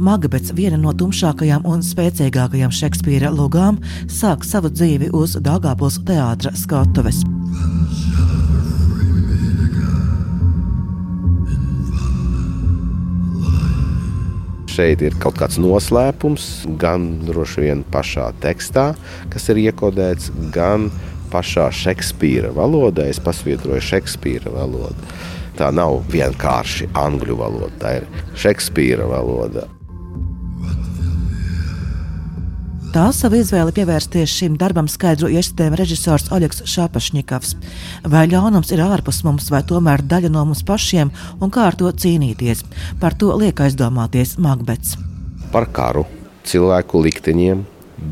Magbets, viena no tumšākajām un spēcīgākajām Šekspīra lugām, sāk savu dzīvi uz Dāngāpils teātra skatuves. šeit ir kaut kāds noslēpums, gan droši vien pašā tekstā, kas ir iekodēts, gan pašā Šekspīra valodā. Es pasvītroju Šekspīra valodu. Tā nav vienkārši angļu valoda, tā ir Šekspīra valoda. Tā savu izvēli pievērsties šim darbam skaidro iestudējuma režisors Oļegs Šapašņikovs. Vai ļaunums ir ārpus mums, vai tomēr daļa no mums pašiem, un kā ar to cīnīties? Par to liek aizdomāties Magbets. Par karu, cilvēku likteņiem,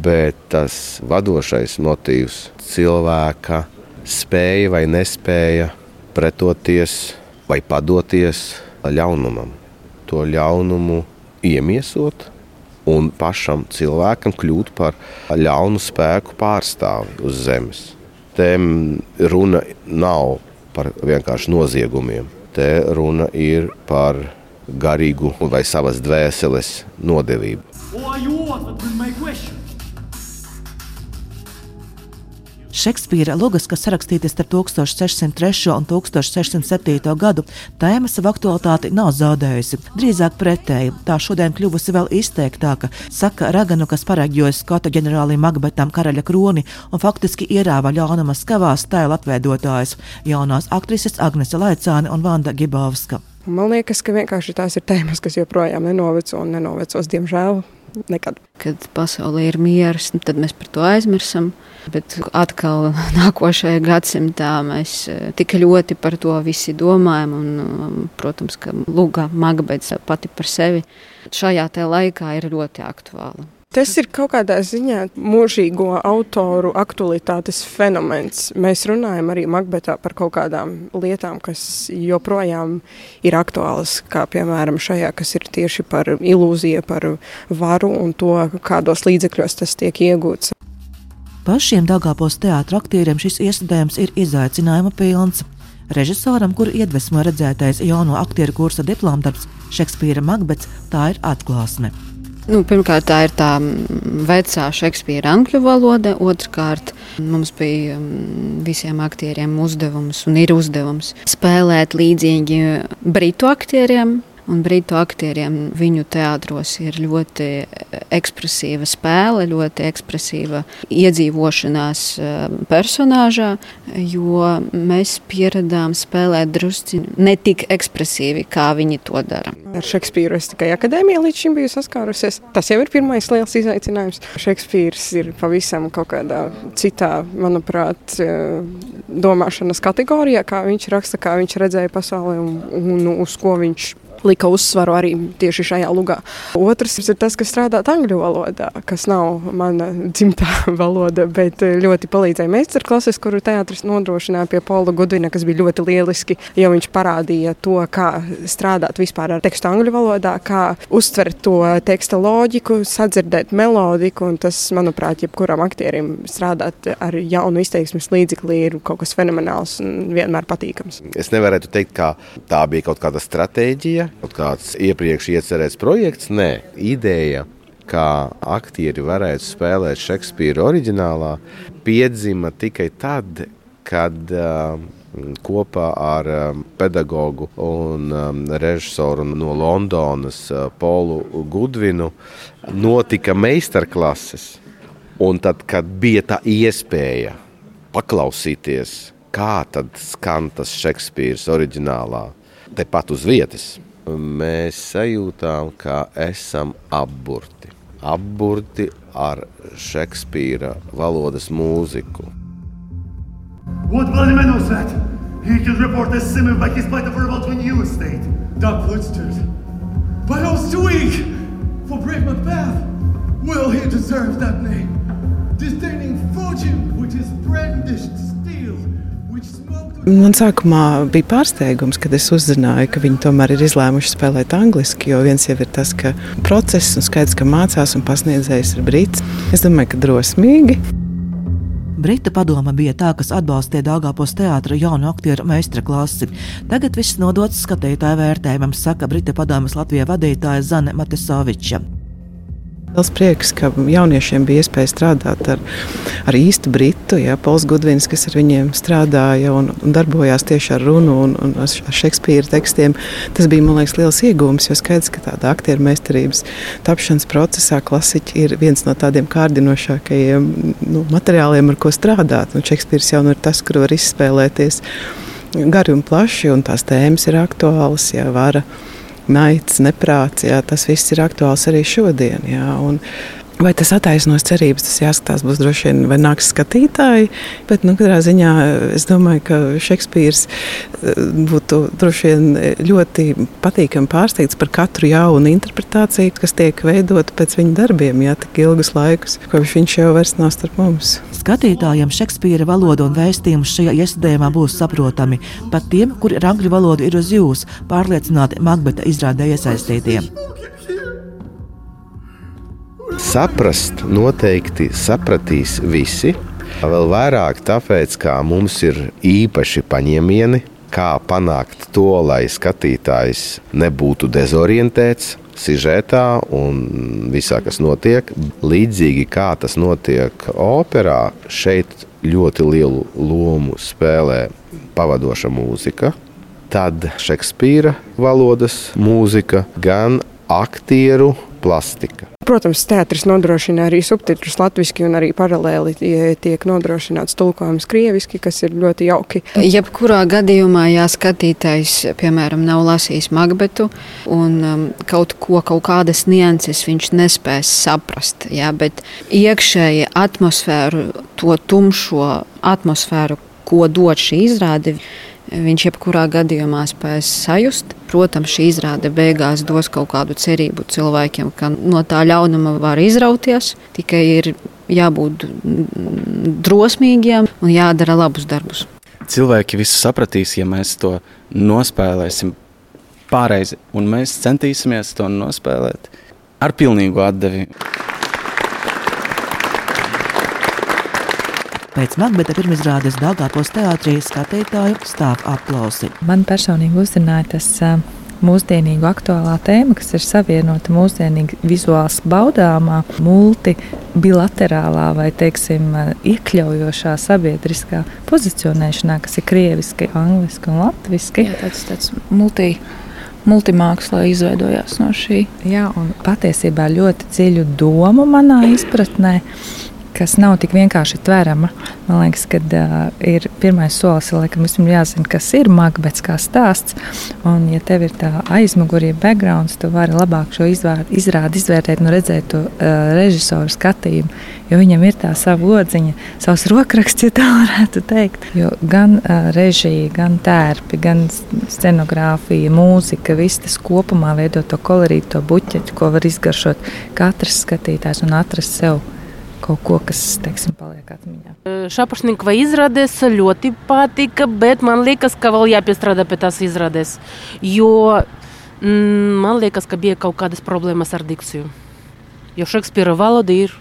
bet tas vadošais motīvs - cilvēka spēja vai nespēja pretoties vai padoties ļaunumam, to ļaunumu iemiesot un pašam cilvēkam kļūt par ļaunu spēku pārstāvi uz zemes. Te runa nav par vienkārši noziegumiem. Te runa ir par garīgu vai savas dvēseles nodevību. Šekspīra lugas, kas rakstītas starp 1603 un 1607 gadu, tēma savu aktualitāti nav zaudējusi. Drīzāk pretēji, tā šodien kļuvusi vēl izteiktāka, saka Raganu, kas pareģojas Skota ģenerālim Magbetam karaļa kroni un faktiski ierāva ļaunuma skavās tēla atveidotājs jaunās aktrises Agnese Laicāne un Vanda Gibovska. Man liekas, ka vienkārši tās ir tēmas, kas joprojām nenoveco un nenovecos, diemžēl. Nekad. Kad pasaulē ir miers, tad mēs par to aizmirstam. Bet atkal nākošajā gadsimtā mēs eh, tik ļoti par to visi domājam. Un, um, protams, ka Lūga Magbets pati par sevi šajā laikā ir ļoti aktuāla. Tas ir kaut kādā ziņā mūžīgo autoru aktualitātes fenomens. Mēs runājam arī Makbetā par kaut kādām lietām, kas joprojām ir aktuālas, kā piemēram šajā, kas ir tieši par ilūziju, par varu un to, kādos līdzekļos tas tiek iegūts. Pašiem Dāngāpos teātra aktieriem šis iestudējums ir izaicinājuma pilns. Režisoram, kur iedvesmo redzētais jauno aktieru kursa diplomdarbs Šekspīra Makbets, tā ir atklāsme. Nu, pirmkārt, tā ir tā mm, vecā Šekspīra angļu valoda. Otrkārt, mums bija mm, visiem aktieriem uzdevums un ir uzdevums spēlēt līdzīgi britu aktieriem. Un brītu aktieriem viņu teātros ir ļoti ekspresīva spēle, ļoti ekspresīva iedzīvošanās eh, personāžā, jo mēs pieradām spēlēt drusci ne tik ekspresīvi, kā viņi to dara. Ar Šekspīru es tikai akadēmijā līdz šim biju saskārusies. Tas jau ir pirmais liels izaicinājums. Šekspīrs ir pavisam kaut kādā citā, manuprāt, eh, domāšanas kategorijā, kā viņš raksta, kā viņš redzēja pasauli un, un uz ko viņš lika uzsvaru arī tieši šajā lugā. Otrs ir tas, kas strādā angļu valodā, kas nav mana dzimtā valoda, bet ļoti palīdzēja meistarklases, kuru teātris nodrošināja pie Paula Gudvina, kas bija ļoti lieliski, jo viņš parādīja to, kā strādāt vispār ar tekstu angļu valodā, kā uztvert to teksta loģiku, sadzirdēt melodiku, un tas, manuprāt, jebkuram aktierim strādāt ar jaunu izteiksmes līdzekli ir kaut kas fenomenāls un vienmēr patīkams. Es nevarētu teikt, ka tā bija kaut kāda stratēģija, kaut kāds iepriekš iecerēts projekts. Nē, ideja, kā aktieri varētu spēlēt Šekspīra oriģinālā, piedzima tikai tad, kad uh, kopā ar um, pedagogu un um, režisoru no Londonas, uh, Polu Gudvinu, notika meistarklases. Un tad, kad bija tā iespēja paklausīties, kā skan tas Šekspīrs oriģinālā, tepat uz vietas, mēs sajūtām, ka esam apburti. Apburti ar Šekspīra valodas mūziku. What said? He can report the Simon back his fight for about when you estate. Doc Woodstood. But too weak for brave Macbeth. Well, he deserves that name. Disdaining fortune which is brandished steel. Man sākumā bija pārsteigums, kad es uzzināju, ka viņi tomēr ir izlēmuši spēlēt angliski. Jo viens jau ir tas, ka process un skaidrs, ka mācās un pasniedzējs ir brīts. Es domāju, ka drosmīgi. Brita padoma bija tā, kas atbalstīja Dāngāpos teātra jaunu aktieru meistara klasi. Tagad viss nodots skatītāju vērtējumam, saka Brita padomas Latvijā vadītāja Zane Matesoviča. Liels prieks, ka jauniešiem bija iespēja strādāt ar, ar īstu britu, ja, Pols Gudvins, kas ar viņiem strādāja un, un darbojās tieši ar runu un, un ar Šekspīra tekstiem. Tas bija, man liekas, liels iegūms, jo skaidrs, ka tāda aktieru meistarības tapšanas procesā klasiķi ir viens no tādiem kārdinošākajiem nu, materiāliem, ar ko strādāt. Un Šekspīrs jau nu ir tas, kur var izspēlēties gari un plaši, un tās tēmas ir aktuālas, ja vara naids, neprāts, jā, tas viss ir aktuāls arī šodien. Jā, un, Vai tas attaisnos cerības, tas jāskatās, būs droši vien, vai nāks skatītāji. Bet, nu, katrā ziņā es domāju, ka Šekspīrs eh, būtu droši vien ļoti patīkami pārsteigts par katru jaunu interpretāciju, kas tiek veidota pēc viņa darbiem, jā, tik ilgus laikus, kopš viņš jau vairs nav starp mums. Skatītājiem Šekspīra valoda un vēstījums šajā iestudējumā būs saprotami pat tiem, kuri ar angļu valodu ir uz jūs, pārliecināti Makbeta izrādē iesaistītiem. Saprast noteikti sapratīs visi. Vēl vairāk tāpēc, ka mums ir īpaši paņēmieni, kā panākt to, lai skatītājs nebūtu dezorientēts sižetā un visā, kas notiek. Līdzīgi kā tas notiek operā, šeit ļoti lielu lomu spēlē pavadoša mūzika. Tad Šekspīra valodas mūzika, gan aktieru plastika. Protams, teātris nodrošina arī subtitrus latviešu, un arī paralēli tiek nodrošināts tulkojums krieviski, kas ir ļoti jauki. Jebkurā gadījumā, ja skatītājs, piemēram, nav lasījis Makbetu un um, kaut ko, kaut kādas nianses viņš nespēs saprast, jā, bet iekšēji atmosfēru, to tumšo atmosfēru, ko dod šī izrāde, viņš jebkurā gadījumā spēs sajust. Protams, šī izrāde beigās dos kaut kādu cerību cilvēkiem, ka no tā ļaunuma var izrauties. Tikai ir jābūt drosmīgiem un jādara labus darbus. Cilvēki visu sapratīs, ja mēs to nospēlēsim pareizi, un mēs centīsimies to nospēlēt ar pilnīgu atdevi. Pēc Makbeta pirmizrādes Dāngāpos teātrī skatītāju stāv aplausi. Man personīgi uzrunāja tas mūsdienīgu aktuālā tēma, kas ir savienota mūsdienīgi vizuāls baudāmā, multilaterālā vai, teiksim, iekļaujošā sabiedriskā pozicionēšanā, kas ir krieviski, angliski un latviski. Jā, tāds, tāds multi multimākslā izveidojās no šī. Jā, un patiesībā ļoti dziļu domu manā izpratnē kas nav tik vienkārši tverama. Man liekas, ka uh, ir pirmais solis, laikam, visam jāzina, kas ir makbets kā stāsts. Un, ja tev ir tā aizmugurē, backgrounds, tu vari labāk šo izvēr, izrādi izvērtēt, nu redzēt to uh, režisoru skatījumu. Jo viņam ir tā sava odziņa, savs rokraksts, ja tā varētu teikt. Jo gan uh, režija, gan tērpi, gan scenogrāfija, mūzika, viss tas kopumā veido to kolorītu, to buķetu, ko var izgaršot katrs skatītājs un atrast sev kaut ko, kas, teiksim, paliek atmiņā. Šapašnikva izrādes ļoti patika, bet man liekas, ka vēl jāpiestrādā pie tās izrādes, jo mm, man liekas, ka bija kaut kādas problēmas ar dikciju. Jo Šekspīra valoda ir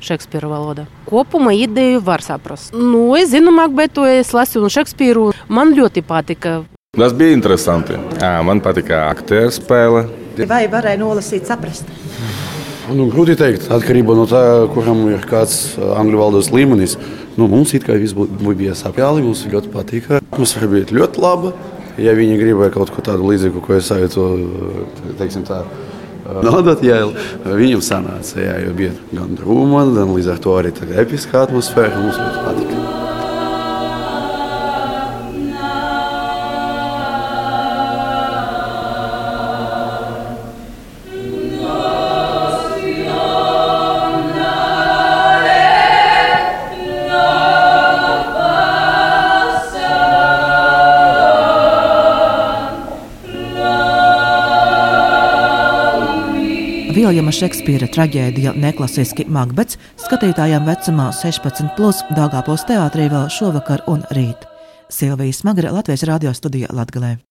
Šekspīra valoda. Kopumā ideju var saprast. Nu, es zinu, Makbetu, es lasīju Šekspīru, man ļoti patika. Tas bija interesanti. Jā, man patika aktieru spēle. Vai varēja nolasīt, saprast? Nu, grūti teikt, atkarībā no tā, kuram ir kāds angļu valodas līmenis. Nu, mums it kā viss bija sapņāli, mums ļoti patika. Atmosfēra bija ļoti laba. Ja viņi gribēja kaut ko tādu līdzīgu, ko es sajūtu, teiksim tā, nodot jēlu, viņam sanāca, jā, jo bija gan drūma, gan līdz ar to arī episka atmosfēra, mums ļoti patika. Viljama Šekspīra traģēdija Neklasiski Makbets skatītājiem vecumā 16, plus Dāngāpos teātrī vēl šovakar un rīt. Silvijas Smagre Latvijas radio studijā Latgalē.